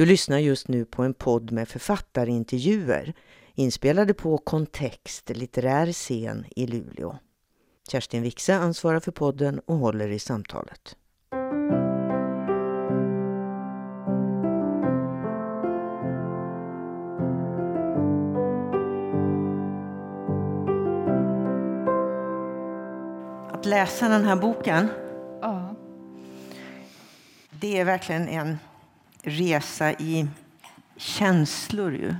Du lyssnar just nu på en podd med författarintervjuer inspelade på Kontext litterär scen i Luleå. Kerstin Wixe ansvarar för podden och håller i samtalet. Att läsa den här boken, Ja. det är verkligen en resa i känslor. Ju.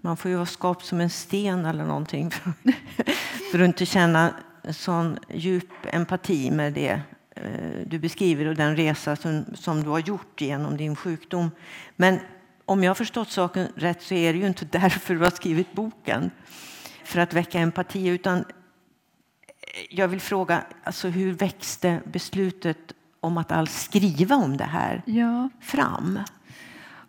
Man får ju vara skapt som en sten eller någonting för, för att inte känna sån djup empati med det eh, du beskriver och den resa som, som du har gjort genom din sjukdom. Men om jag har förstått saken rätt så är det ju inte därför du har skrivit boken, för att väcka empati, utan jag vill fråga, alltså, hur växte beslutet om att alls skriva om det här ja. fram?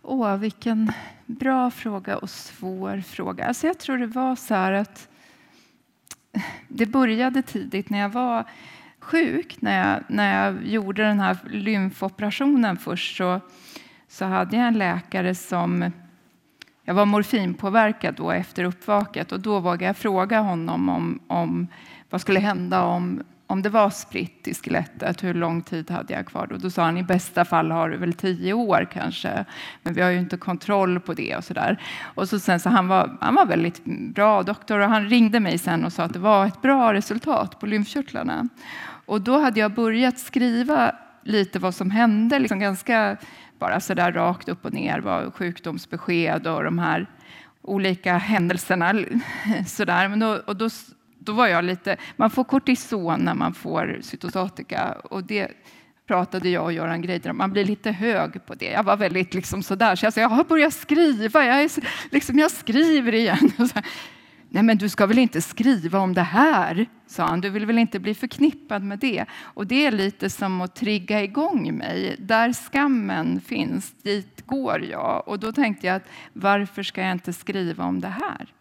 Åh, vilken bra fråga och svår fråga. Alltså jag tror det var så här att det började tidigt när jag var sjuk. När jag, när jag gjorde den här lymfoperationen först så, så hade jag en läkare som... Jag var morfinpåverkad då efter uppvaket och då vågade jag fråga honom om, om vad skulle hända om, om det var spritt i skelettet, hur lång tid hade jag kvar? då? då sa han i bästa fall har du väl tio år kanske, men vi har ju inte kontroll på det och så där. Och så sen så han var, han var väldigt bra doktor och han ringde mig sen och sa att det var ett bra resultat på lymfkörtlarna. Och då hade jag börjat skriva lite vad som hände, liksom ganska bara så där rakt upp och ner, vad sjukdomsbesked och de här olika händelserna. Så där. Men då, och då då var jag lite, man får kortison när man får cytostatika och det pratade jag och Göran Greider om. Man blir lite hög på det. Jag var väldigt liksom sådär, så jag sa jag har börjat skriva, jag, är, liksom, jag skriver igen. Nej, men du ska väl inte skriva om det här, sa han. Du vill väl inte bli förknippad med det? Och det är lite som att trigga igång mig. Där skammen finns, dit går jag. Och då tänkte jag att varför ska jag inte skriva om det här?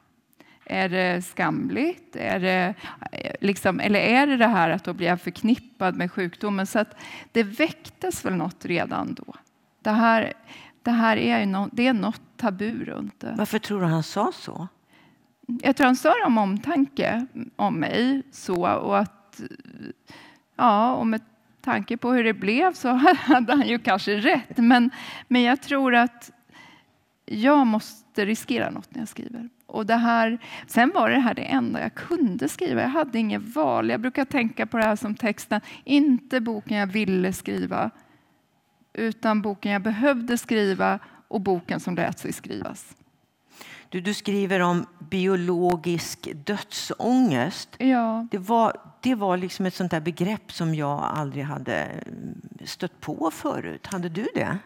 Är det skamligt? Är det, liksom, eller är det det här att då blir jag förknippad med sjukdomen? Så att det väcktes väl något redan då. Det här, det här är, ju no, det är något tabu runt det. Varför tror du han sa så? Jag tror han sa det om omtanke om mig. Så, och att, ja, och med tanke på hur det blev så hade han ju kanske rätt. Men, men jag tror att jag måste riskera något när jag skriver. Och det här, sen var det här det enda jag kunde skriva. Jag hade inget val. Jag brukar tänka på det här som texten, inte boken jag ville skriva, utan boken jag behövde skriva och boken som lät sig skrivas. Du, du skriver om biologisk dödsångest. Ja. Det var, det var liksom ett sånt där begrepp som jag aldrig hade stött på förut. Hade du det?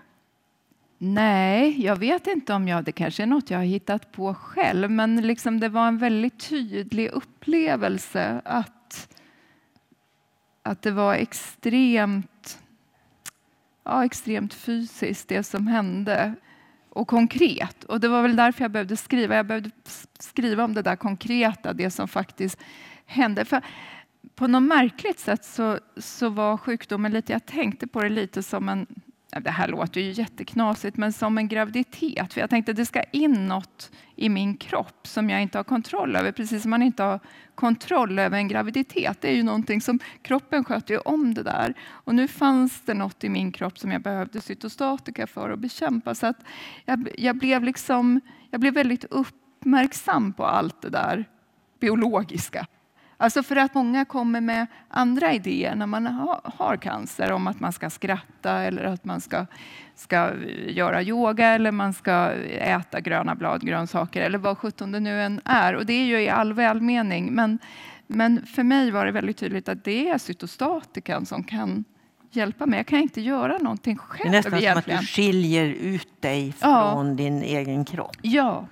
Nej, jag vet inte om jag, det kanske är något jag har hittat på själv, men liksom det var en väldigt tydlig upplevelse att, att det var extremt, ja, extremt fysiskt det som hände och konkret. Och det var väl därför jag behövde skriva. Jag behövde skriva om det där konkreta, det som faktiskt hände. För på något märkligt sätt så, så var sjukdomen lite, jag tänkte på det lite som en det här låter ju jätteknasigt, men som en graviditet. För jag tänkte att det ska in något i min kropp som jag inte har kontroll över. Precis som man inte har kontroll över en graviditet. Det är ju någonting som kroppen sköter ju om det där. Och nu fanns det något i min kropp som jag behövde cytostatika för att bekämpa. Så att jag, jag, blev liksom, jag blev väldigt uppmärksam på allt det där biologiska. Alltså för att många kommer med andra idéer när man har cancer om att man ska skratta eller att man ska, ska göra yoga eller man ska äta gröna bladgrönsaker eller vad sjutton det nu än är. Och det är ju i all välmening. Men, men för mig var det väldigt tydligt att det är cytostatikan som kan hjälpa mig. Jag kan inte göra någonting själv. Det är nästan egentligen. som att du skiljer ut dig från ja. din egen kropp. Ja.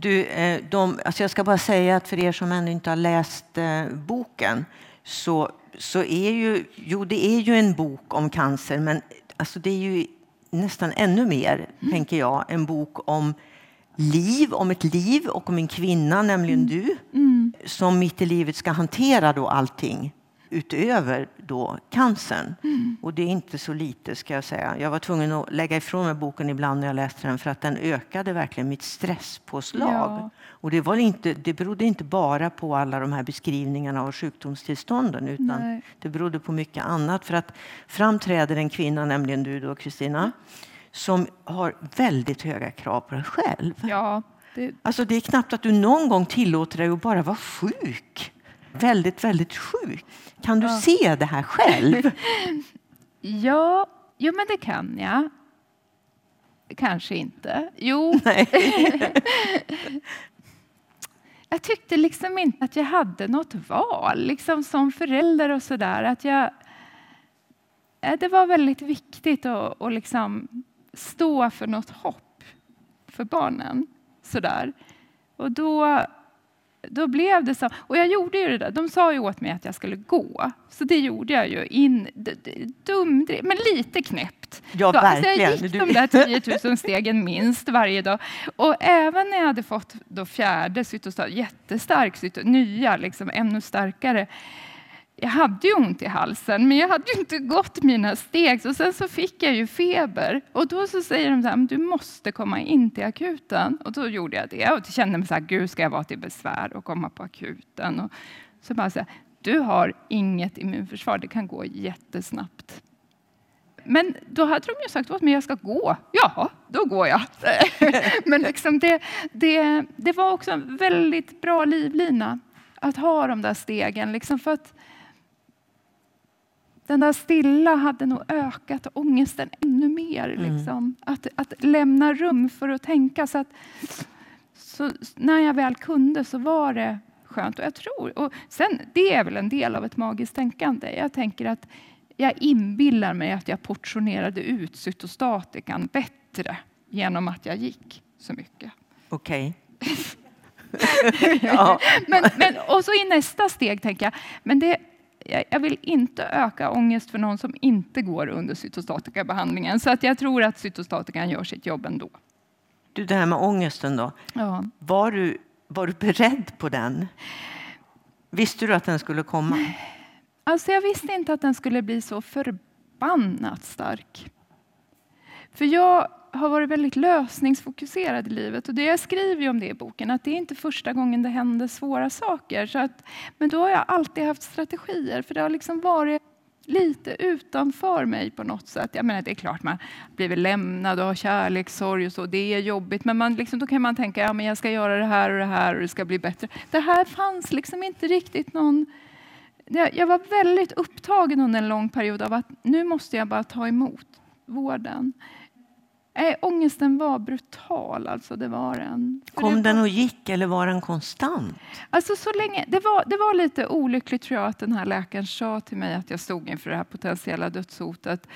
Du, eh, de, alltså jag ska bara säga att för er som ännu inte har läst eh, boken så, så är ju, jo, det är ju en bok om cancer men alltså det är ju nästan ännu mer, mm. tänker jag, en bok om liv, om ett liv och om en kvinna, nämligen mm. du, mm. som mitt i livet ska hantera då allting utöver då cancern. Mm. Och det är inte så lite ska jag säga. Jag var tvungen att lägga ifrån mig boken ibland när jag läste den för att den ökade verkligen mitt stresspåslag. Ja. Och det, var inte, det berodde inte bara på alla de här beskrivningarna av sjukdomstillstånden utan Nej. det berodde på mycket annat. För att framträder en kvinna, nämligen du då Kristina, som har väldigt höga krav på dig själv. Ja, det... Alltså det är knappt att du någon gång tillåter dig att bara vara sjuk. Väldigt, väldigt sjuk. Kan du ja. se det här själv? ja, jo, men det kan jag. Kanske inte. Jo. jag tyckte liksom inte att jag hade något val liksom som förälder och sådär. Att jag, det var väldigt viktigt att, att liksom stå för något hopp för barnen. Sådär. Och då, då blev det så. Och jag gjorde ju det där. De sa ju åt mig att jag skulle gå. Så det gjorde jag ju. In, dum, men lite knäppt. Ja, verkligen. Alltså jag gick de där 10 000 stegen minst varje dag. Och även när jag hade fått då fjärde cytostat, jättestark cytostat, nya, liksom, ännu starkare, jag hade ju ont i halsen, men jag hade ju inte gått mina steg. Så sen så fick jag ju feber. Och då så säger de så här, du måste komma in till akuten. Och då gjorde jag det. Och kände mig så här, gud ska jag vara till besvär och komma på akuten? Och så bara så här, du har inget immunförsvar, det kan gå jättesnabbt. Men då hade de ju sagt åt mig, jag ska gå. Jaha, då går jag. Men liksom det, det, det var också en väldigt bra livlina att ha de där stegen. Liksom för att den där stilla hade nog ökat ångesten ännu mer. Mm. Liksom. Att, att lämna rum för att tänka. Så, att, så när jag väl kunde så var det skönt. Och jag tror, och sen, det är väl en del av ett magiskt tänkande. Jag tänker att jag inbillar mig att jag portionerade ut cytostatikan bättre genom att jag gick så mycket. Okej. Okay. ja. men, men, och så i nästa steg tänker jag, men det, jag vill inte öka ångest för någon som inte går under cytostatikabehandlingen. Så att jag tror att cytostatikan gör sitt jobb ändå. Du, det här med ångesten då. Ja. Var, du, var du beredd på den? Visste du att den skulle komma? Alltså jag visste inte att den skulle bli så förbannat stark. För jag har varit väldigt lösningsfokuserad i livet. Och det jag skriver om det i boken, att det är inte första gången det händer svåra saker. Så att, men då har jag alltid haft strategier, för det har liksom varit lite utanför mig på något sätt. Jag menar, det är klart man blir lämnad och har kärlekssorg och så, det är jobbigt. Men man liksom, då kan man tänka, ja jag ska göra det här och det här och det ska bli bättre. Det här fanns liksom inte riktigt någon jag var väldigt upptagen under en lång period av att nu måste jag bara ta emot vården. Nej, ångesten var brutal. Alltså, det var den. Kom det den och gick eller var den konstant? Alltså, så länge, det, var, det var lite olyckligt tror jag att den här läkaren sa till mig att jag stod inför det här potentiella dödshotet.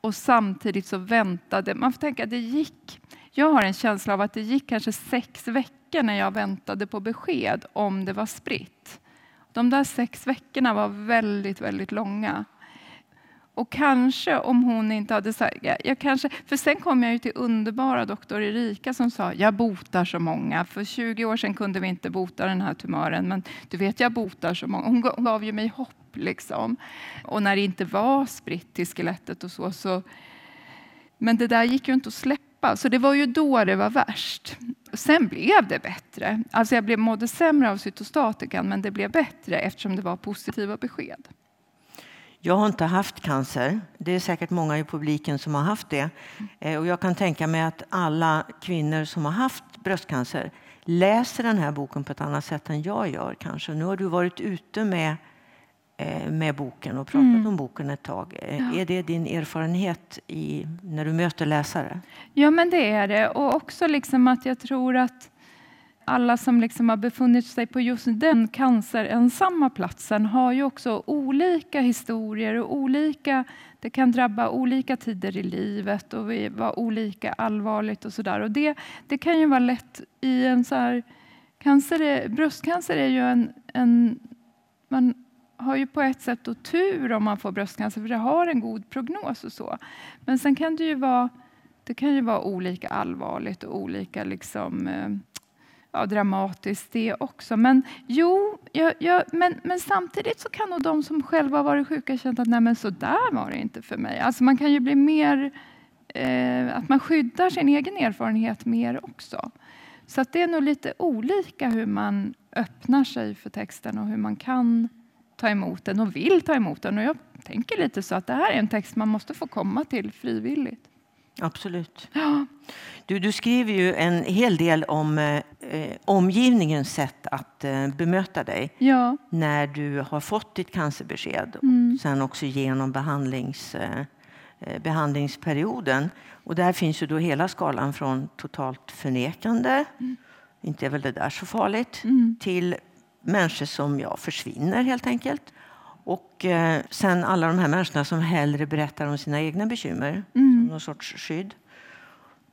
Och samtidigt så väntade, man får tänka det gick, jag har en känsla av att det gick kanske sex veckor när jag väntade på besked om det var spritt. De där sex veckorna var väldigt, väldigt långa. Och kanske om hon inte hade sagt... Jag, jag kanske, för sen kom jag ju till underbara doktor Erika som sa jag botar så många. För 20 år sedan kunde vi inte bota den här tumören men du vet jag botar så många. Hon gav ju mig hopp. Liksom. Och när det inte var spritt till skelettet och så, så... Men det där gick ju inte att släppa. Så det var ju då det var värst. Sen blev det bättre. Alltså jag blev, mådde sämre av cytostatikan men det blev bättre eftersom det var positiva besked. Jag har inte haft cancer. Det är säkert många i publiken som har haft det. Eh, och jag kan tänka mig att alla kvinnor som har haft bröstcancer läser den här boken på ett annat sätt än jag gör. kanske. Nu har du varit ute med, eh, med boken och pratat mm. om boken ett tag. Eh, ja. Är det din erfarenhet i, när du möter läsare? Ja, men det är det. Och också liksom att jag tror att alla som liksom har befunnit sig på just den cancerensamma platsen har ju också olika historier och olika, det kan drabba olika tider i livet och vara olika allvarligt och sådär. Och det, det kan ju vara lätt i en så här, cancer, bröstcancer är ju en, en man har ju på ett sätt då tur om man får bröstcancer för det har en god prognos och så. Men sen kan det ju vara, det kan ju vara olika allvarligt och olika liksom, eh, ja, dramatiskt det också. Men jo, jag, jag, men, men samtidigt så kan nog de som själva har varit sjuka känna att nej men så där var det inte för mig. Alltså man kan ju bli mer, eh, att man skyddar sin egen erfarenhet mer också. Så att det är nog lite olika hur man öppnar sig för texten och hur man kan ta emot den och vill ta emot den. Och jag tänker lite så att det här är en text man måste få komma till frivilligt. Absolut. Ja. Du, du skriver ju en hel del om eh, omgivningens sätt att eh, bemöta dig Ja. när du har fått ditt cancerbesked Mm. och sen också genom behandlings, eh, eh, behandlingsperioden. Och där finns ju då hela skalan från totalt förnekande, inte är väl det där så farligt, Mm. till människor som ja, försvinner helt enkelt. Och sen alla de här människorna som hellre berättar om sina egna bekymmer Mm. som någon sorts skydd.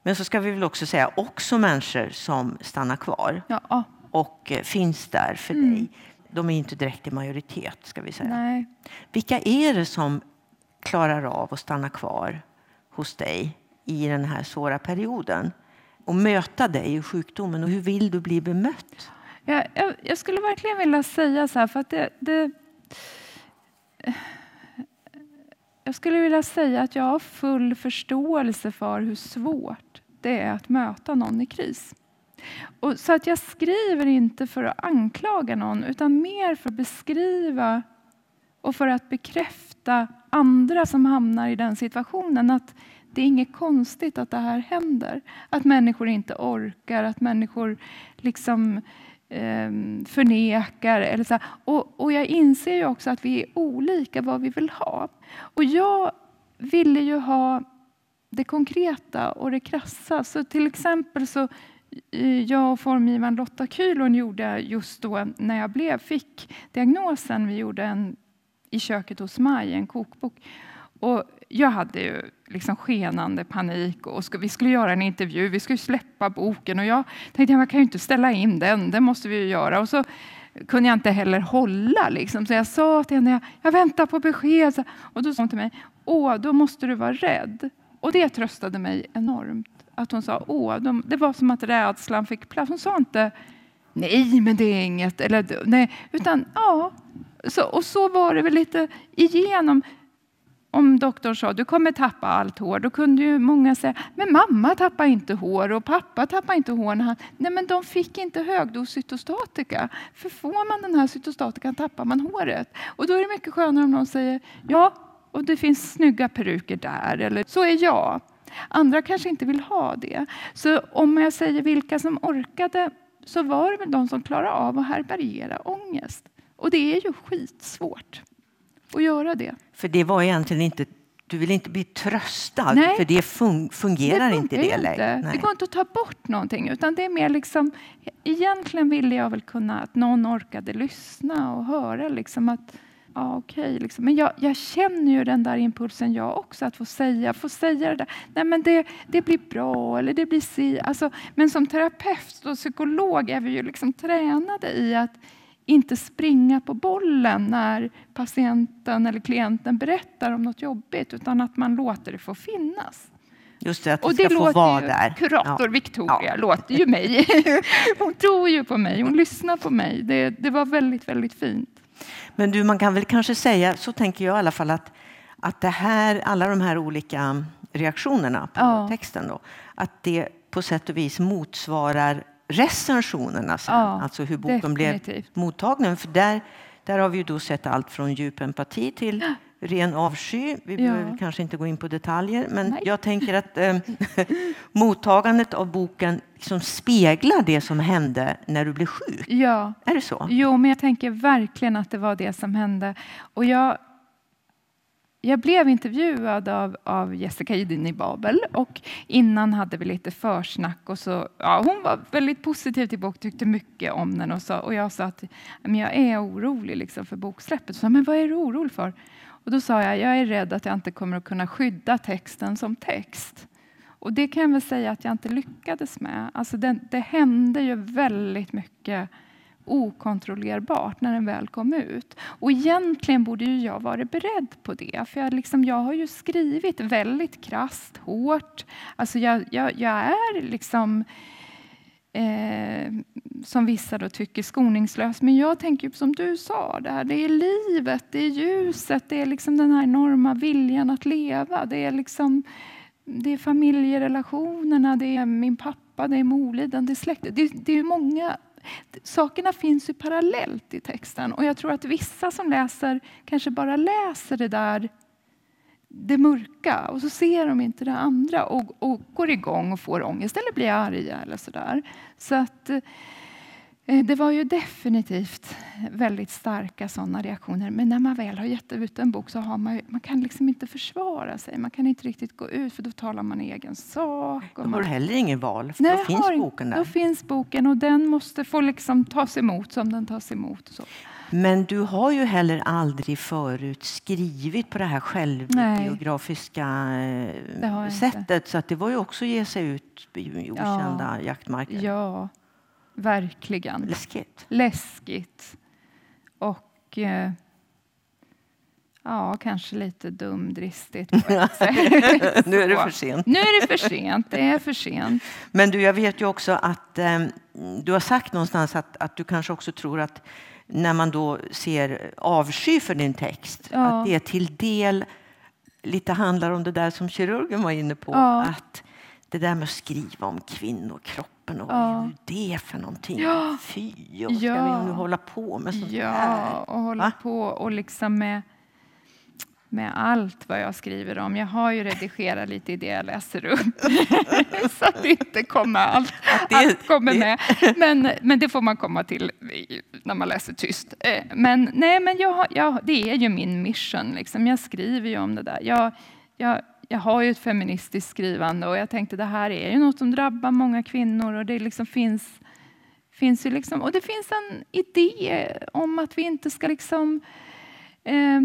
Men så ska vi väl också säga också människor som stannar kvar Ja. och eh, finns där för Mm. dig. De är inte direkt i majoritet ska vi säga. Nej. Vilka är det som klarar av att stanna kvar hos dig i den här svåra perioden och möta dig i sjukdomen? Och hur vill du bli bemött? Jag, jag, jag skulle verkligen vilja säga så här, för att det, det... Jag skulle vilja säga att jag har full förståelse för hur svårt det är att möta någon i kris. Och så att jag skriver inte för att anklaga någon, utan mer för att beskriva och för att bekräfta andra som hamnar i den situationen att det är inget konstigt att det här händer. Att människor inte orkar, att människor liksom eh, förnekar. Eller så. Och, och jag inser ju också att vi är olika vad vi vill ha. Och jag ville ju ha konkreta och det krassa. Så till exempel så jag och formgivaren Lotta Kühlhorn gjorde just då när jag blev, fick diagnosen, vi gjorde en i köket hos Maj, en kokbok. Och jag hade ju liksom skenande panik och ska, vi skulle göra en intervju, vi skulle släppa boken och jag tänkte att jag kan ju inte ställa in den, det måste vi ju göra. Och så kunde jag inte heller hålla liksom. så jag sa till henne, jag, jag väntar på besked. Och då sa hon till mig, åh, då måste du vara rädd. Och det tröstade mig enormt. Att hon sa, åh, de, det var som att rädslan fick plats. Hon sa inte, nej, men det är inget, eller nej, utan ja. Så, och så var det väl lite igenom. Om doktorn sa du kommer tappa allt hår, då kunde ju många säga men mamma tappar inte hår och pappa tappar inte hår. När han... Nej, men de fick inte högdos cytostatika. För får man den här cytostatikan tappar man håret. Och då är det mycket skönare om någon säger ja, och det finns snygga peruker där, eller så är jag. Andra kanske inte vill ha det. Så om jag säger vilka som orkade så var det väl de som klarade av att härbärgera ångest. Och det är ju skitsvårt att göra det. För det var egentligen inte, du vill inte bli tröstad, Nej. för det fun- fungerar inte i funkar det läget. inte. Nej. Det går inte att ta bort någonting. Utan det är mer liksom, egentligen ville jag väl kunna att någon orkade lyssna och höra liksom att ja, okej. liksom. Men jag, jag känner ju den där impulsen jag också, att få säga, få säga det där. Nej, men det, det blir bra eller det blir si. Alltså, men som terapeut och psykolog är vi ju liksom tränade i att inte springa på bollen när patienten eller klienten berättar om något jobbigt utan att man låter det få finnas. Just det, att Och det ska få låter vara ju, där. kurator Ja. Victoria Ja. låter ju mig. Hon tror ju på mig, hon lyssnar på mig. Det, det var väldigt, väldigt fint. Men du, man kan väl kanske säga, så tänker jag i alla fall, att, att det här, alla de här olika reaktionerna på Ja. texten, då, att det på sätt och vis motsvarar recensionerna sen, Ja, alltså hur boken blev definitivt. mottagen. För där, där har vi ju då sett allt från djup empati till ren avsky. Vi Ja. behöver kanske inte gå in på detaljer, men Nej. jag tänker att eh, mottagandet av boken liksom speglar det som hände när du blev sjuk. Ja, Är det så? jo, men jag tänker verkligen att det var det som hände. Och jag, jag blev intervjuad av, av Jessica i Babel och innan hade vi lite försnack och så, ja, hon var väldigt positiv till boken, tyckte mycket om den och, sa, och jag sa att men jag är orolig liksom för boksläppet. Så, men vad är du orolig för? Och då sa jag, jag är rädd att jag inte kommer att kunna skydda texten som text. Och det kan jag väl säga att jag inte lyckades med. Alltså det, det hände ju väldigt mycket okontrollerbart när den väl kom ut. Och egentligen borde ju jag vara beredd på det. För jag, liksom, jag har ju skrivit väldigt krasst, hårt. Alltså jag, jag, jag är liksom eh, som vissa då tycker skoningslös. Men jag tänker som du sa, det, här, det är livet, det är ljuset, det är liksom den här enorma viljan att leva. Det är, liksom, det är familjerelationerna, det är min pappa, det är Moliden, det är släkten. Det, det är många Sakerna finns ju parallellt i texten och jag tror att vissa som läser kanske bara läser det där det mörka och så ser de inte det andra och, och går igång och får ångest eller blir arga eller sådär. Så att eh, det var ju definitivt väldigt starka sådana reaktioner. Men när man väl har gett ut en bok så har man, man kan liksom inte försvara sig. Man kan inte riktigt gå ut för då talar man egen sak. Och då har du heller ingen val, för Nej, då finns boken där. Då finns boken och den måste få liksom tas emot som den tas emot. så. Men du har ju heller aldrig förut skrivit på det här självbiografiska Nej, sättet. Så att det var ju också att ge sig ut i okända ja, jaktmarker. Ja, verkligen. Läskigt. Läskigt. Och eh, ja, kanske lite dumdristigt. nu är det för sent. Nu är det för sent. Det är för sent. Men du, jag vet ju också att eh, du har sagt någonstans att, att du kanske också tror att när man då ser avsky för din text, ja. att det till del lite handlar om det där som kirurgen var inne på. Ja. Att det där med att skriva om kvinnokroppen och ja. vad är det för någonting? Ja. Fy, och ska vi nu hålla på med sånt ja, här? och hålla Va? på och liksom med med allt vad jag skriver om. Jag har ju redigerat lite i det jag läser upp så att det inte kommer allt, allt kommer med. Men, men det får man komma till när man läser tyst. Eh, men, nej, men jag, jag, det är ju min mission. Liksom. Jag skriver ju om det där. Jag, jag, jag har ju ett feministiskt skrivande och jag tänkte det här är ju något som drabbar många kvinnor och det liksom finns, finns ju liksom, och det finns en idé om att vi inte ska liksom eh,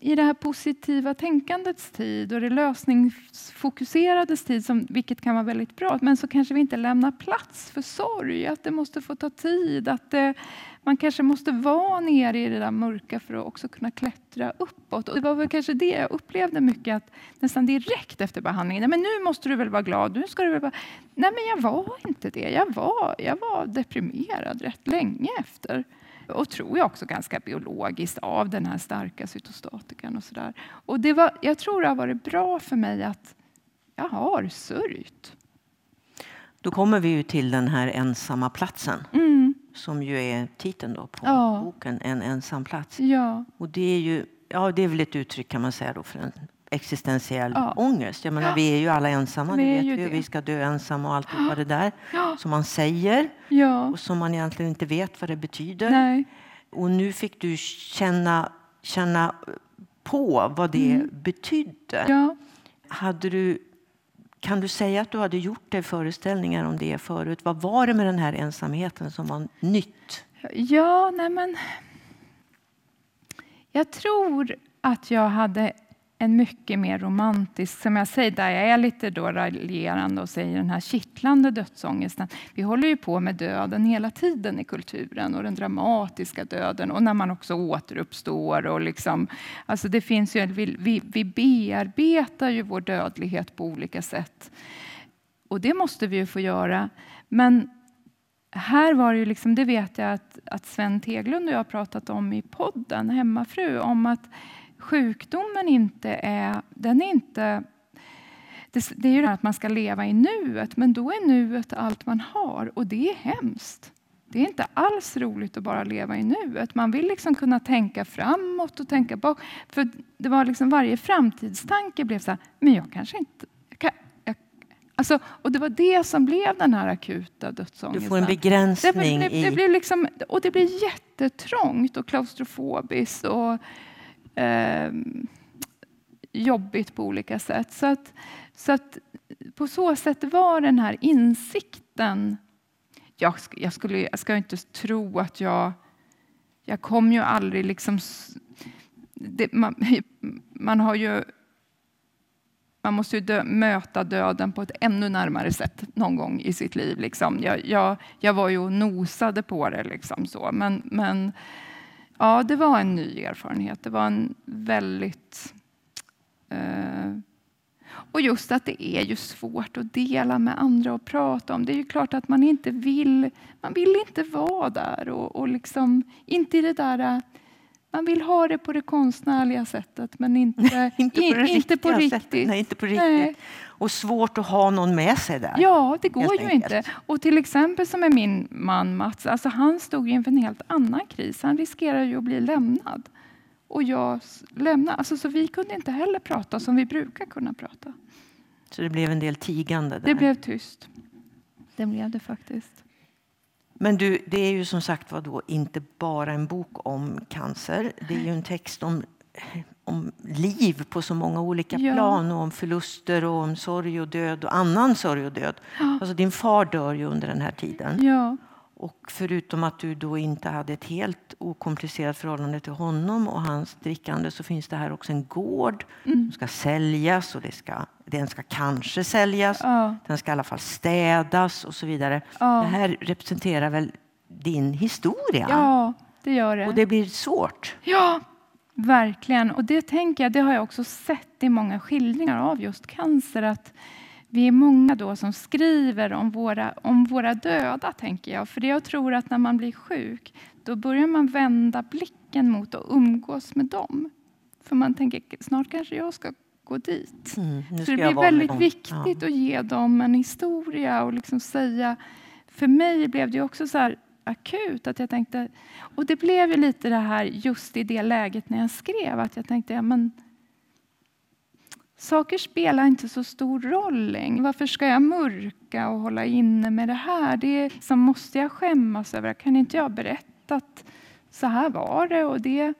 i det här positiva tänkandets tid och det lösningsfokuserades tid, som, vilket kan vara väldigt bra, men så kanske vi inte lämnar plats för sorg, att det måste få ta tid, att det, man kanske måste vara nere i det där mörka för att också kunna klättra uppåt. Och det var väl kanske det jag upplevde mycket, att nästan direkt efter behandlingen, nej men nu måste du väl vara glad, nu ska du väl vara... Nej men jag var inte det, jag var, jag var deprimerad rätt länge efter och tror jag också ganska biologiskt av den här starka cytostatikan och sådär. Och det var, jag tror det har varit bra för mig att jag har sörjt. Då kommer vi ju till den här ensamma platsen. Mm. Som ju är titeln då på ja. boken, En ensam plats. Ja. Och det är ju, ja det är väl ett uttryck kan man säga då för en existentiell ja. ångest. Jag menar, ja. Vi är ju alla ensamma, vi vet vi. Vi ska dö ensamma och allt ja. det där ja. som man säger och som man egentligen inte vet vad det betyder. Nej. Och nu fick du känna, känna på vad det mm. betydde. Ja. Hade du, kan du säga att du hade gjort dig föreställningar om det förut? Vad var det med den här ensamheten som var nytt? Ja, nej men... Jag tror att jag hade en mycket mer romantisk, som jag säger, där jag är lite då raljerande och säger den här kittlande dödsångesten. Vi håller ju på med döden hela tiden i kulturen och den dramatiska döden och när man också återuppstår och liksom, alltså det finns ju, vi, vi, vi bearbetar ju vår dödlighet på olika sätt. Och det måste vi ju få göra. Men här var det ju liksom, det vet jag att, att Sven Teglund och jag har pratat om i podden Hemmafru, om att sjukdomen inte är... Den är inte det, det är ju det att man ska leva i nuet, men då är nuet allt man har och det är hemskt. Det är inte alls roligt att bara leva i nuet. Man vill liksom kunna tänka framåt och tänka bak. För det var liksom varje framtidstanke blev så här, men jag kanske inte... Jag jag, alltså, och det var det som blev den här akuta dödsångesten. Du får en begränsning. Det, det, det, det blev liksom, och det blev jättetrångt och klaustrofobiskt. Och, eh, jobbigt på olika sätt. Så att, så att på så sätt var den här insikten... Jag, jag, skulle, jag ska inte tro att jag... Jag kom ju aldrig liksom... Det, man, man har ju man måste ju dö, möta döden på ett ännu närmare sätt någon gång i sitt liv. Liksom. Jag, jag, jag var ju och nosade på det. Liksom så. Men, men Ja, det var en ny erfarenhet. Det var en väldigt... Eh, Och just att det är ju svårt att dela med andra och prata om. Det är ju klart att man inte vill, man vill inte vara där och, och liksom inte i det där man vill ha det på det konstnärliga sättet men inte, inte på, det inte på riktigt. Sättet. Nej, inte på riktigt. Nej. Och svårt att ha någon med sig där. Ja, det går ju enkelt. inte. Och till exempel som med min man Mats, alltså han stod inför en helt annan kris. Han riskerar ju att bli lämnad. Och jag lämnade. Alltså, så vi kunde inte heller prata som vi brukar kunna prata. Så det blev en del tigande? Där. Det blev tyst. Det blev det faktiskt. Men du, det är ju som sagt var då inte bara en bok om cancer. Det är ju en text om, om liv på så många olika ja. plan och om förluster och om sorg och död och annan sorg och död. Ja. Alltså din far dör ju under den här tiden. Ja. Och förutom att du då inte hade ett helt okomplicerat förhållande till honom och hans drickande så finns det här också en gård mm. som ska säljas och det ska, den ska kanske säljas. Ja. Den ska i alla fall städas och så vidare. Ja. Det här representerar väl din historia? Ja, det gör det. Och det blir svårt. Ja, verkligen. Och det tänker jag, det har jag också sett i många skildringar av just cancer. att vi är många då som skriver om våra, om våra döda, tänker jag. För jag tror att när man blir sjuk, då börjar man vända blicken mot att umgås med dem. För man tänker, snart kanske jag ska gå dit. Mm, så det blir väldigt viktigt ja. att ge dem en historia och liksom säga... För mig blev det också så akut att jag tänkte... Och det blev ju lite det här just i det läget när jag skrev, att jag tänkte, ja men Saker spelar inte så stor roll längre. Varför ska jag mörka och hålla inne med det här? Det som måste jag skämmas över. Kan inte jag berätta att så här var det? Och det,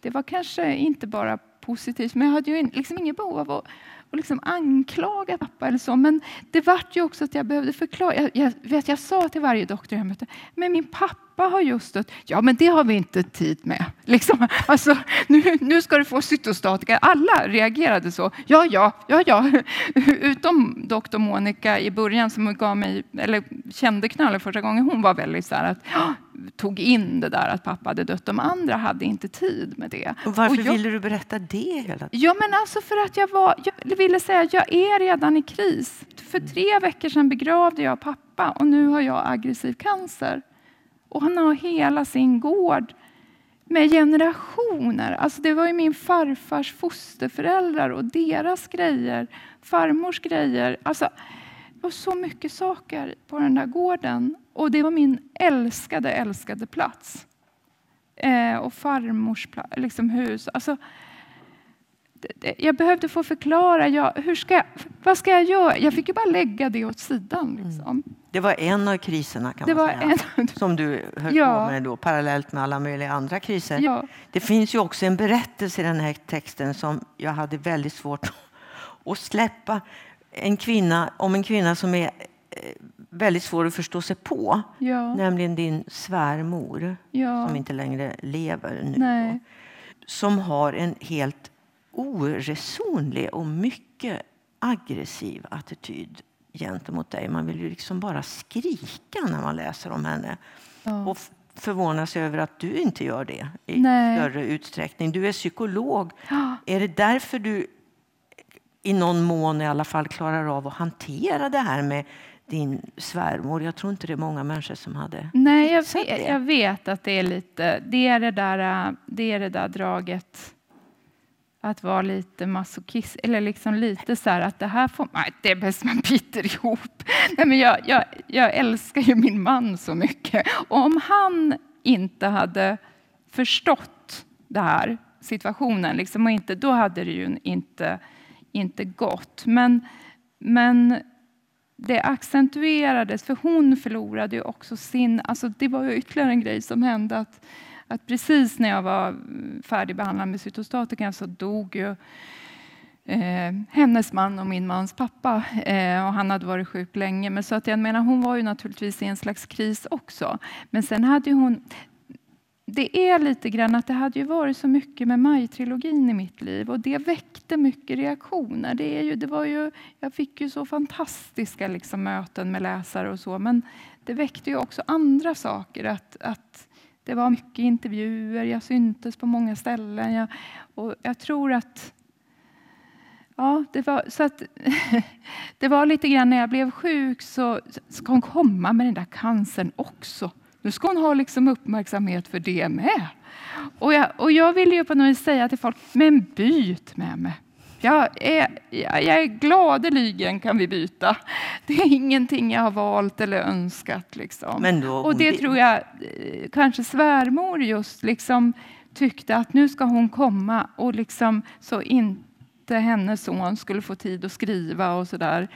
det var kanske inte bara positivt, men jag hade ju liksom inget behov av att och liksom anklaga pappa eller så. Men det vart ju också att jag behövde förklara. Jag, jag, vet, jag sa till varje doktor jag mötte, men min pappa har just dött. Ja, men det har vi inte tid med. Liksom, alltså, nu, nu ska du få cytostatika. Alla reagerade så. Ja, ja, ja, ja. Utom doktor Monica i början som gav mig, eller kände knallen första gången. Hon var väldigt så här att tog in det där att pappa hade dött. De andra hade inte tid med det. Och varför och jag, ville du berätta det hela tiden? Ja, men alltså för att jag var, jag ville säga att jag är redan i kris. För tre veckor sedan begravde jag pappa och nu har jag aggressiv cancer. Och han har hela sin gård med generationer. Alltså det var ju min farfars fosterföräldrar och deras grejer, farmors grejer. Alltså, det var så mycket saker på den där gården. Och det var min älskade, älskade plats. Eh, och farmors liksom hus. Alltså, jag behövde få förklara. Jag, hur ska jag, vad ska jag göra? Jag fick ju bara lägga det åt sidan. Liksom. Mm. Det var en av kriserna kan det man säga, en... som du höll ja. på med då, parallellt med alla möjliga andra kriser. Ja. Det finns ju också en berättelse i den här texten som jag hade väldigt svårt att släppa. En kvinna, om en kvinna som är eh, väldigt svår att förstå sig på. Ja. Nämligen din svärmor, som inte längre lever nu. Som har en helt oresonlig och mycket aggressiv attityd gentemot dig. Man vill ju liksom bara skrika när man läser om henne. Ja. Och förvånas över att du inte gör det i Nej. större utsträckning. Du är psykolog. Ja. Är det därför du i någon mån i alla fall klarar av att hantera det här med din svärmor. Jag tror inte det är många människor som hade Nej, jag vet, jag vet att det är lite, det är det där, det är det där draget att vara lite masochist, eller liksom lite så här att det här får man, det är bäst man biter ihop. Nej, men jag, jag, jag älskar ju min man så mycket. Och om han inte hade förstått den här situationen, liksom, och inte, då hade det ju inte, inte gått. Men, men det accentuerades, för hon förlorade ju också sin... Alltså det var ju ytterligare en grej som hände. att att precis när jag var färdigbehandlad med cytostatika så dog ju eh, hennes man och min mans pappa. Eh, och han hade varit sjuk länge. Men så att jag menar, hon var ju naturligtvis i en slags kris också. Men sen hade hon... Det är lite grann att det hade ju varit så mycket med Maj-trilogin i mitt liv och det väckte mycket reaktioner. Det, är ju, det var ju, jag fick ju så fantastiska liksom möten med läsare och så, men det väckte ju också andra saker. Att, att det var mycket intervjuer, jag syntes på många ställen. Jag, och jag tror att, Ja, det var, så att, det var lite grann när jag blev sjuk så ska hon komma med den där cancern också. Nu ska hon ha liksom uppmärksamhet för det med. Och jag, och jag ville ju på något vis säga till folk, men byt med mig. Jag är, jag är gladeligen kan vi byta. Det är ingenting jag har valt eller önskat. Liksom. Då, och det tror jag eh, kanske svärmor just liksom tyckte att nu ska hon komma och liksom så inte hennes son skulle få tid att skriva och så där.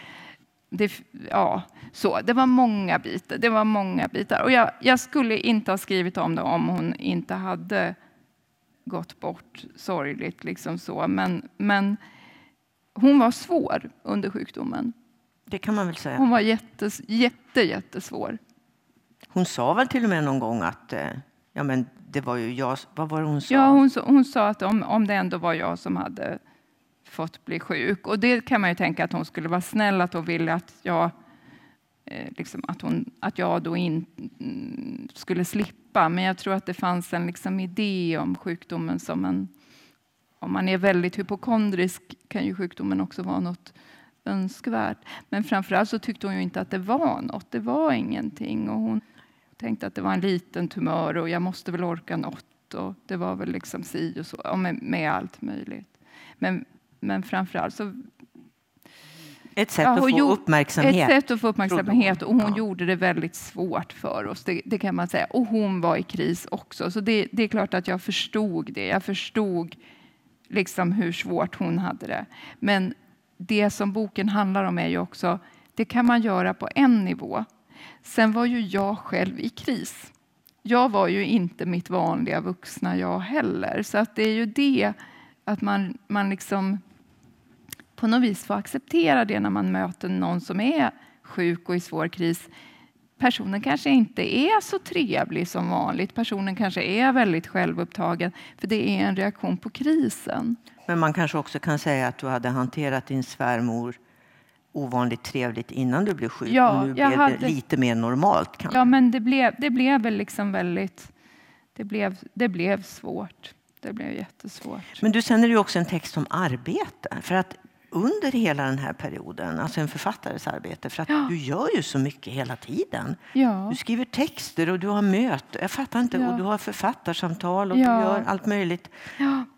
Det, ja, så. det var många bitar. Det var många bitar. Och jag, jag skulle inte ha skrivit om det om hon inte hade gått bort sorgligt. Liksom så. Men, men hon var svår under sjukdomen. Det kan man väl säga. Hon var jättes, jätte, jättesvår. Hon sa väl till och med någon gång att eh, ja, men det var ju jag. Vad var det hon sa? Ja, hon, hon sa att om, om det ändå var jag som hade fått bli sjuk. Och det kan man ju tänka att hon skulle vara snäll, att hon ville att jag, eh, liksom att hon, att jag då inte mm, skulle slippa. Men jag tror att det fanns en liksom idé om sjukdomen som en... Om man är väldigt hypokondrisk kan ju sjukdomen också vara något önskvärt. Men framförallt så tyckte hon ju inte att det var något. Det var ingenting. Och hon tänkte att det var en liten tumör och jag måste väl orka något. Och det var väl liksom si och så, med, med allt möjligt. Men men framförallt så... Ett sätt ja, att få uppmärksamhet. Ett sätt att få uppmärksamhet och hon ja. gjorde det väldigt svårt för oss, det, det, kan man säga. Och hon var i kris också, så det, det, är klart att jag förstod det. Jag förstod liksom hur svårt hon hade det. Men det som boken handlar om är ju också, det kan man göra på en nivå. Sen var ju jag själv i kris. Jag var ju inte mitt vanliga vuxna jag heller, så att det är ju det att man, man liksom på något vis får acceptera det när man möter någon som är sjuk och i svår kris. Personen kanske inte är så trevlig som vanligt. Personen kanske är väldigt självupptagen, för det är en reaktion på krisen. Men man kanske också kan säga att du hade hanterat din svärmor ovanligt trevligt innan du blev sjuk. Ja, nu blev hade... det lite mer normalt. Kanske. Ja, men det blev, det blev väl liksom väldigt... Det blev, det blev svårt. Det blev jättesvårt. Men du, sen är det också en text om arbete. För att under hela den här perioden, alltså en författares arbete, för att ja. du gör ju så mycket hela tiden. Ja. Du skriver texter och du har möten, jag fattar inte, ja. och du har författarsamtal och du gör allt möjligt.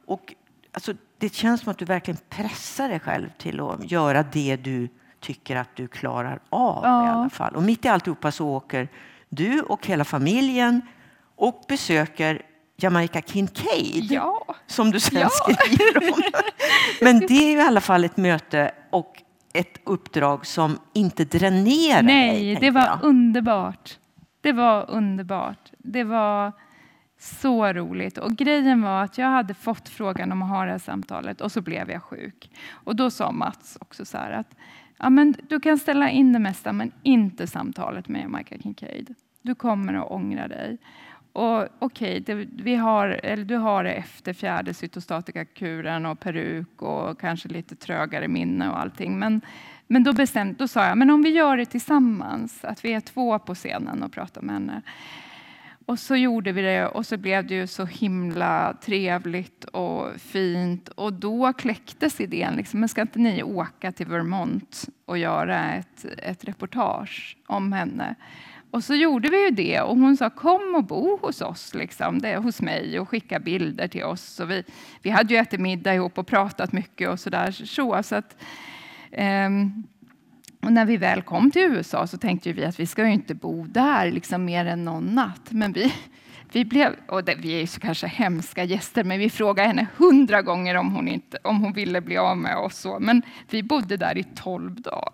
Och alltså, det känns som att du verkligen pressar dig själv till att göra det du tycker att du klarar av i alla fall. Och mitt i alltihopa så åker du och hela familjen och besöker Jamaica Kincaid, ja. som du sen ja. skriver om. Men det är i alla fall ett möte och ett uppdrag som inte dränerar Nej, dig. det var jag. underbart. Det var underbart. Det var så roligt. Och grejen var att jag hade fått frågan om att ha det här samtalet och så blev jag sjuk. Och då sa Mats också så här att ja, men du kan ställa in det mesta men inte samtalet med Jamaica Kincaid. Du kommer att ångra dig. Och okej, okay, du har det efter fjärde cytostatikakuren och peruk och kanske lite trögare minne och allting. Men, men då, bestämt, då sa jag, men om vi gör det tillsammans, att vi är två på scenen och pratar med henne. Och så gjorde vi det och så blev det ju så himla trevligt och fint. Och då kläcktes idén, liksom, men ska inte ni åka till Vermont och göra ett, ett reportage om henne? Och så gjorde vi ju det och hon sa kom och bo hos oss, liksom, det, hos mig och skicka bilder till oss. Och vi, vi hade ju ätit middag ihop och pratat mycket och sådär. Så, så att, um, och när vi väl kom till USA så tänkte vi att vi ska ju inte bo där liksom mer än någon natt. Men vi, vi, blev, och det, vi är så kanske hemska gäster, men vi frågade henne hundra gånger om hon, inte, om hon ville bli av med oss. Så. Men vi bodde där i tolv dagar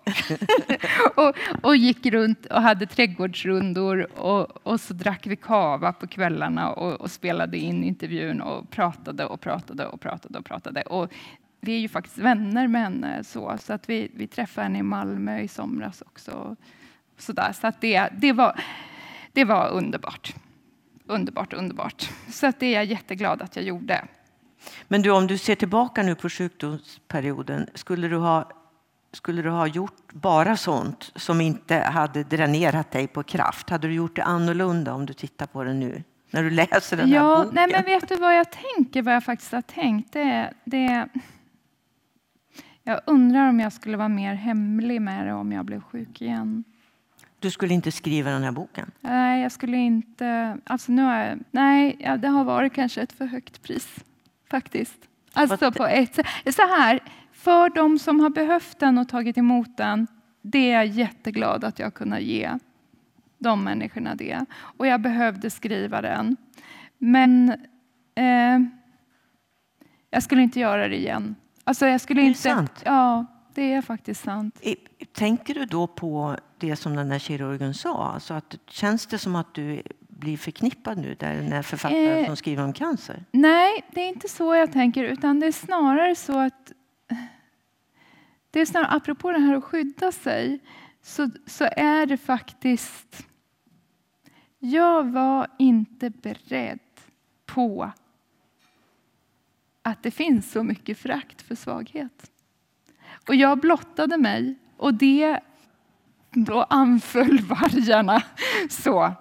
och, och gick runt och hade trädgårdsrundor och, och så drack vi kava på kvällarna och, och, spelade in intervjun och pratade och pratade och pratade och pratade. Och vi är ju faktiskt vänner med henne så, så att vi, vi träffade henne i Malmö i somras också. Så, där. så att det, det, var, det var underbart underbart, underbart. Så att det är jag jätteglad att jag gjorde. Men du, om du ser tillbaka nu på sjukdomsperioden, skulle du ha, skulle du ha gjort bara sånt som inte hade dränerat dig på kraft? Hade du gjort det annorlunda om du tittar på det nu? När du läser den ja, här boken? Nej, men vet du vad jag tänker, vad jag faktiskt har tänkt? Det, det, Jag undrar om jag skulle vara mer hemlig med det om jag blev sjuk igen. Du skulle inte skriva den här boken? Nej, jag skulle inte... Alltså nu har jag, nej, ja, det har varit kanske ett för högt pris, faktiskt. Alltså på ett Så här, för de som har behövt den och tagit emot den, det är jag jätteglad att jag kunnat ge de människorna det. Och jag behövde skriva den. Men eh, jag skulle inte göra det igen. Alltså jag skulle är det inte, sant? Ja, det är faktiskt sant. Tänker du då på det som den där kirurgen sa? Alltså att, känns det som att du blir förknippad nu, där den här författaren Eh, som skriver om cancer? Nej, det är inte så jag tänker, utan det är snarare så att det är snarare, apropå det här att skydda sig, så, så är det faktiskt... Jag var inte beredd på att det finns så mycket frakt för svaghet. Och jag blottade mig och det då anföll vargarna. Så.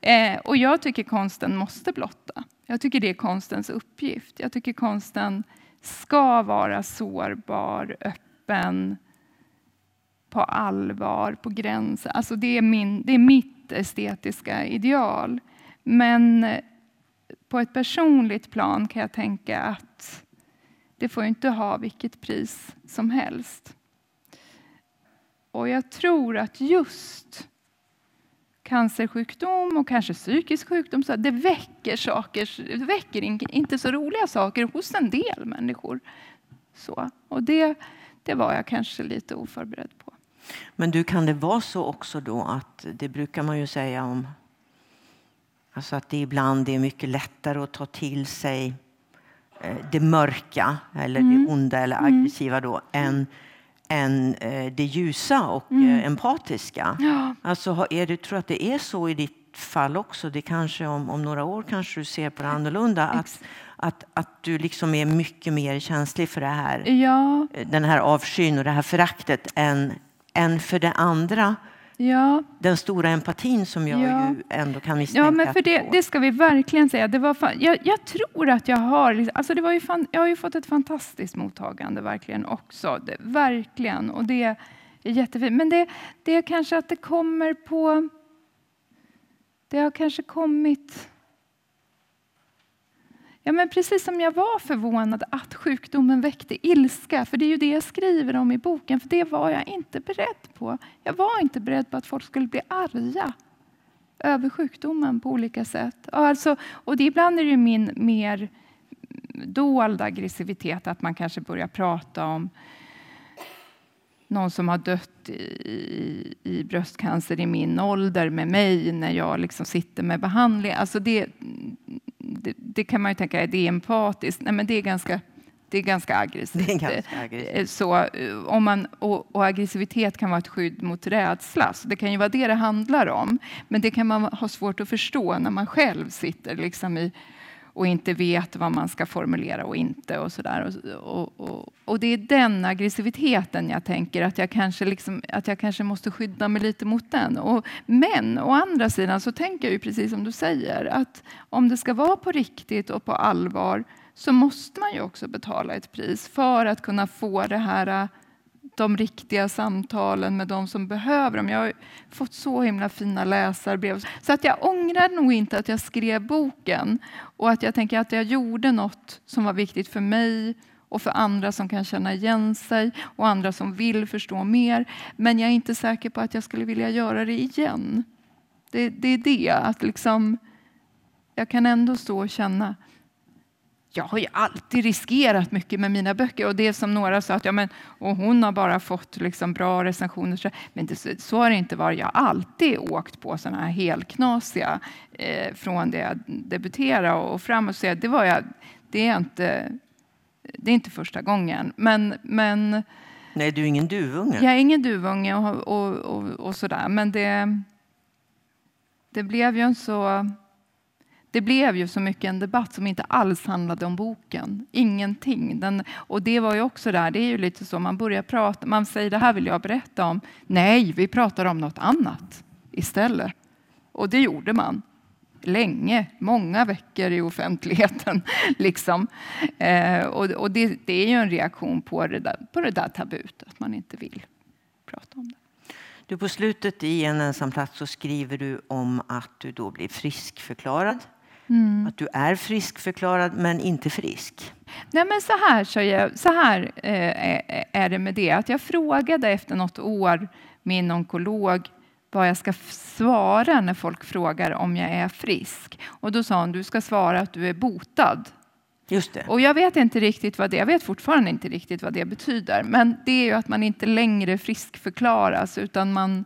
Eh, och jag tycker konsten måste blotta. Jag tycker det är konstens uppgift. Jag tycker konsten ska vara sårbar, öppen, på allvar, på gränsen. Alltså det, är min, det är mitt estetiska ideal. Men på ett personligt plan kan jag tänka att det får inte ha vilket pris som helst. Och jag tror att just cancersjukdom och kanske psykisk sjukdom, så det väcker saker, det väcker inte så roliga saker hos en del människor. Så. Och det, det var jag kanske lite oförberedd på. Men du, kan det vara så också då att det brukar man ju säga om Alltså att det ibland är mycket lättare att ta till sig det mörka eller Mm. det onda eller aggressiva då än, än eh, det ljusa och Mm. eh, empatiska. Ja. Alltså, är det, tror att det är så i ditt fall också? Det kanske om, om några år kanske du ser på det annorlunda. Att, att, att du liksom är mycket mer känslig för det här, Ja, den här avskyn och det här föraktet än, än för det andra. Ja. Den stora empatin som jag Ja. ju ändå kan misstänka. Ja, men för det, det ska vi verkligen säga. Det var fan, jag, jag tror att jag har... liksom- Alltså det var ju fan, jag har ju fått ett fantastiskt mottagande verkligen också. Det, verkligen. Och det är jättefint. Men det, det är kanske att det kommer på... Det har kanske kommit... Ja, men precis som jag var förvånad att sjukdomen väckte ilska, för det är ju det jag skriver om i boken, för det var jag inte beredd på. Jag var inte beredd på att folk skulle bli arga över sjukdomen på olika sätt. Och Alltså, och det, ibland är det ju min mer dolda aggressivitet, att man kanske börjar prata om någon som har dött i, i, i bröstcancer i min ålder med mig när jag liksom sitter med behandling. Alltså det, det, det kan man ju tänka, är det empatiskt? Nej, men det är ganska, det är ganska aggressivt. Det är ganska aggressivt. Eh, Så, eh, om man, och, och aggressivitet kan vara ett skydd mot rädsla. Så det kan ju vara det det handlar om. Men det kan man ha svårt att förstå när man själv sitter liksom i, och inte vet vad man ska formulera och inte. Och, så där. Och, och, och, och det är den aggressiviteten jag tänker att jag kanske, liksom, att jag kanske måste skydda mig lite mot den. Och, men å andra sidan så tänker jag ju precis som du säger att om det ska vara på riktigt och på allvar så måste man ju också betala ett pris för att kunna få det här de riktiga samtalen med de som behöver dem. Jag har fått så himla fina läsarbrev. Så att jag ångrar nog inte att jag skrev boken och att jag tänker att jag gjorde något som var viktigt för mig och för andra som kan känna igen sig och andra som vill förstå mer. Men jag är inte säker på att jag skulle vilja göra det igen. Det, det är det, att liksom, jag kan ändå stå och känna jag har ju alltid riskerat mycket med mina böcker. Och det som några sa att ja, men, och hon har bara fått liksom bra recensioner. Men det, så har det inte varit. Jag har alltid åkt på sådana här helknasiga eh, från det jag debuterade och framåt. Så det, var jag, det, är inte, det är inte första gången. Men, men Nej, du är ingen duvunge. jag är ingen duvunge och, och, och, och sådär. Men det, det blev ju en så... Det blev ju så mycket en debatt som inte alls handlade om boken. Ingenting. Den, och det var ju också där, det är ju lite så, man börjar prata, man säger det här vill jag berätta om. Nej, vi pratar om något annat istället. Och det gjorde man. länge, många veckor i offentligheten. liksom. Eh, och och det, det, är ju en reaktion på det, där, på det där tabut, att man inte vill prata om det. Du, på slutet i En ensam plats så skriver du om att du då blir friskförklarad. Mm. Att du är friskförklarad men inte frisk. Nej, men så här, så, jag, så här eh, är det med det. Att jag frågade efter något år min onkolog vad jag ska svara när folk frågar om jag är frisk. Och då sa hon, du ska svara att du är botad. Just det. Och jag vet inte riktigt vad det, jag vet fortfarande inte riktigt vad det betyder. Men det är ju att man inte längre friskförklaras utan man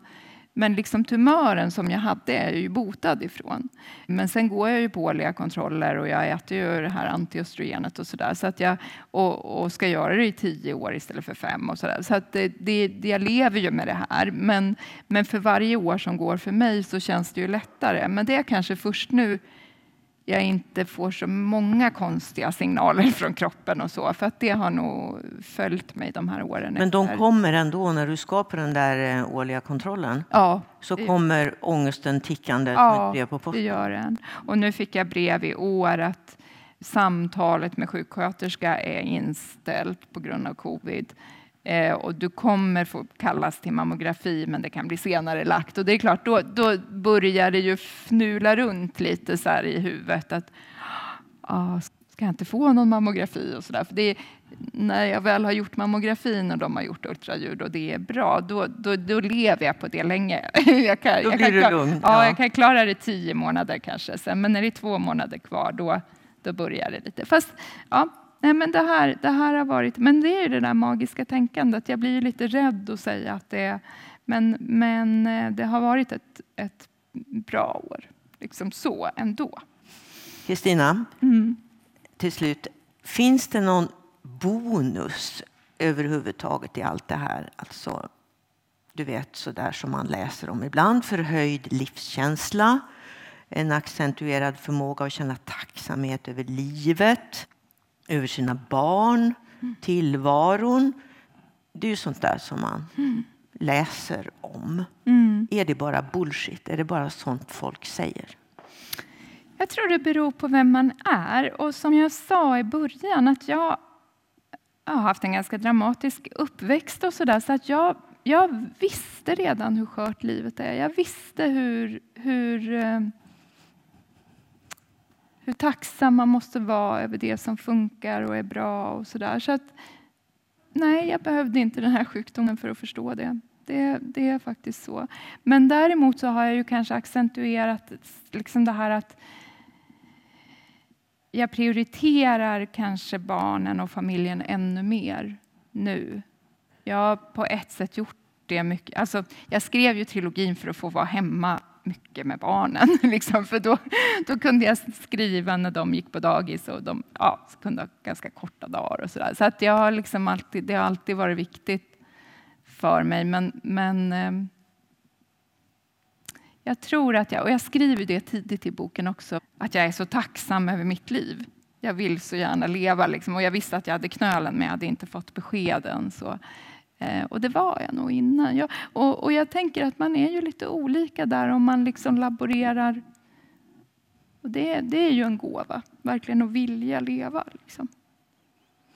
men liksom tumören som jag hade är jag ju botad ifrån. Men sen går jag ju på årliga kontroller och jag äter ju det här antiöstrogenet och sådär. Så att jag, och, och, ska göra det i tio år istället för fem och sådär. Så att det, det, jag lever ju med det här. Men, men för varje år som går för mig så känns det ju lättare. Men det är kanske först nu jag inte får så många konstiga signaler från kroppen och så. För att det har nog följt mig de här åren. Men de efter. kommer ändå när du ska på den där eh, årliga kontrollen? Ja. Så kommer ångesten tickande ja, som ett brev på posten? det gör den. Och nu fick jag brev i år att samtalet med sjuksköterska är inställt på grund av covid. Eh, och du kommer få kallas till mammografi, men det kan bli senare lagt. Och det är klart, då, då börjar det ju fnula runt lite så i huvudet. Att, ah, ska jag inte få någon mammografi och så där? För det är, när jag väl har gjort mammografin och de har gjort ultraljud och det är bra, då, då, då lever jag på det länge. jag kan, då blir du lugn. Ja, ja, jag kan klara det tio månader kanske, sen, men när det är två månader kvar, då, då börjar det lite. Fast ja, Nej, men det, här, det här har varit... Men det är ju det där magiska tänkandet. Jag blir ju lite rädd att säga att det är... Men, men eh, det har varit ett, ett bra år, liksom så ändå. Kristina, mm. till slut. Finns det någon bonus överhuvudtaget i allt det här? Alltså, du vet, så där som man läser om ibland. Förhöjd livskänsla, en accentuerad förmåga att känna tacksamhet över livet över sina barn, mm. tillvaron. Det är ju sånt där som man mm. läser om. Mm. Är det bara bullshit? Är det bara sånt folk säger? Jag tror det beror på vem man är. Och som jag sa i början, att jag har haft en ganska dramatisk uppväxt och sådär. Så att jag, jag visste redan hur skört livet är. Jag visste hur, hur eh, hur tacksam man måste vara över det som funkar och är bra och sådär. Så att, nej, jag behövde inte den här sjukdomen för att förstå det. Det, det är faktiskt så. Men däremot så har jag ju kanske accentuerat liksom det här att jag prioriterar kanske barnen och familjen ännu mer nu. Jag har på ett sätt gjort det mycket. Alltså, jag skrev ju trilogin för att få vara hemma mycket med barnen. Liksom, för då, då kunde jag skriva när de gick på dagis och de ja, kunde ha ganska korta dagar. och Så, där. så att jag har liksom alltid, det har alltid varit viktigt för mig. Men, men ehm, jag tror att jag, och jag skriver det tidigt i boken också, att jag är så tacksam över mitt liv. Jag vill så gärna leva liksom, och jag visste att jag hade knölen men jag hade inte fått beskeden. Så Eh, och det var jag nog innan. Jag, och, och, jag tänker att man är ju lite olika där om man liksom laborerar. Och det, det är ju en gåva, verkligen att vilja leva. Liksom.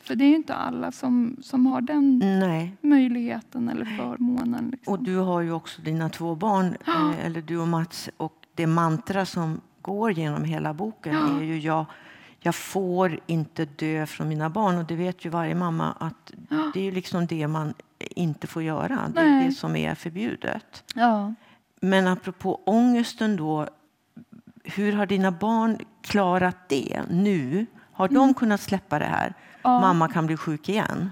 För det är ju inte alla som, som har den Nej. möjligheten eller förmånen. Liksom. Och du har ju också dina två barn. Eh, eller du och Mats. Och det mantra som går genom hela boken är ju jag, jag får inte dö från mina barn. Och det vet ju varje mamma att det är liksom det man inte får göra. Det är det som är förbjudet. Ja. Men apropå ångesten då. Hur har dina barn klarat det nu? Har de mm. kunnat släppa det här? Ja. Mamma kan bli sjuk igen.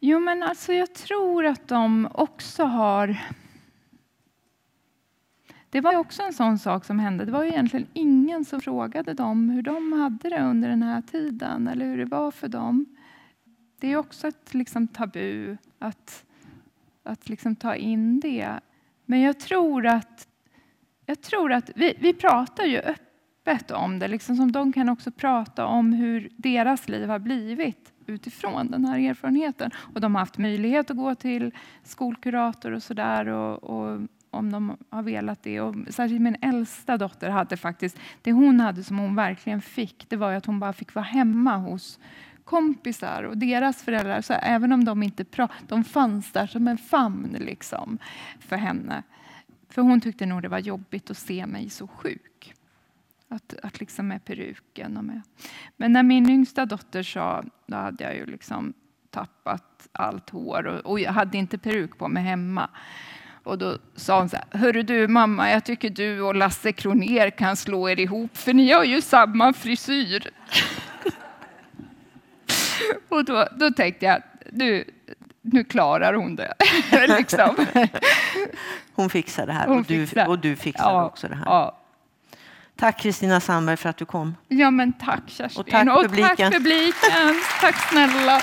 Jo, men alltså jag tror att de också har... Det var också en sån sak som hände. Det var egentligen ingen som frågade dem hur de hade det under den här tiden eller hur det var för dem. Det är också ett liksom, tabu att, att liksom ta in det. Men jag tror att, jag tror att vi, vi pratar ju öppet om det, liksom som de kan också prata om hur deras liv har blivit utifrån den här erfarenheten. Och de har haft möjlighet att gå till skolkurator och sådär och, och, om de har velat det. Och särskilt min äldsta dotter hade faktiskt, det hon hade som hon verkligen fick, det var att hon bara fick vara hemma hos kompisar och deras föräldrar. Så även om de inte pratade, de fanns där som en famn liksom för henne. För hon tyckte nog det var jobbigt att se mig så sjuk. Att, att liksom med peruken och med. Men när min yngsta dotter sa, då hade jag ju liksom tappat allt hår och, och jag hade inte peruk på mig hemma. Och då sa hon så här, hörru du mamma, jag tycker du och Lasse Kroner kan slå er ihop för ni har ju samma frisyr. och då, då tänkte jag, nu, nu klarar hon det. liksom. Hon fixar det här Hon och, du, fixar. och du fixar Ja, också det här. Ja. Tack Kristina Sandberg för att du kom. ja, men tack Kerstin. Och tack, publiken. tack publiken. Tack snälla.